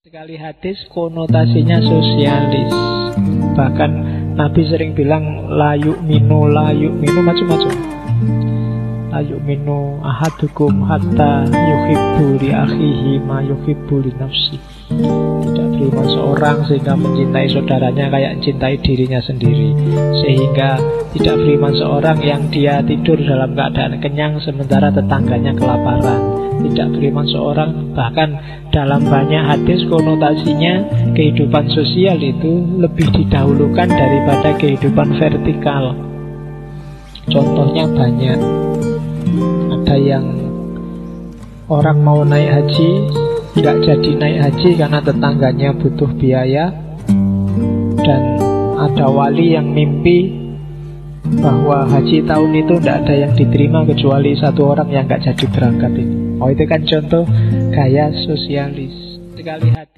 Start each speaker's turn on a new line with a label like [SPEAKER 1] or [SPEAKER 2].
[SPEAKER 1] Sekali hadis konotasinya sosialis. Bahkan Nabi sering bilang layuk minu, layuk minu macam-macam. Layuk minu ahadukum hatta yuhibbu li akhihi ma yuhibbu li nafsi. Tidak beriman seorang sehingga mencintai saudaranya kayak mencintai dirinya sendiri. Sehingga tidak beriman seorang yang dia tidur dalam keadaan kenyang sementara tetangganya kelaparan tidak beriman seorang bahkan dalam banyak hadis konotasinya kehidupan sosial itu lebih didahulukan daripada kehidupan vertikal. Contohnya banyak. Ada yang orang mau naik haji nggak jadi naik haji karena tetangganya butuh biaya. Dan ada wali yang mimpi bahwa haji tahun itu tidak ada yang diterima kecuali satu orang yang nggak jadi berangkat ini. Oh itu kan contoh gaya sosialis sekali hati.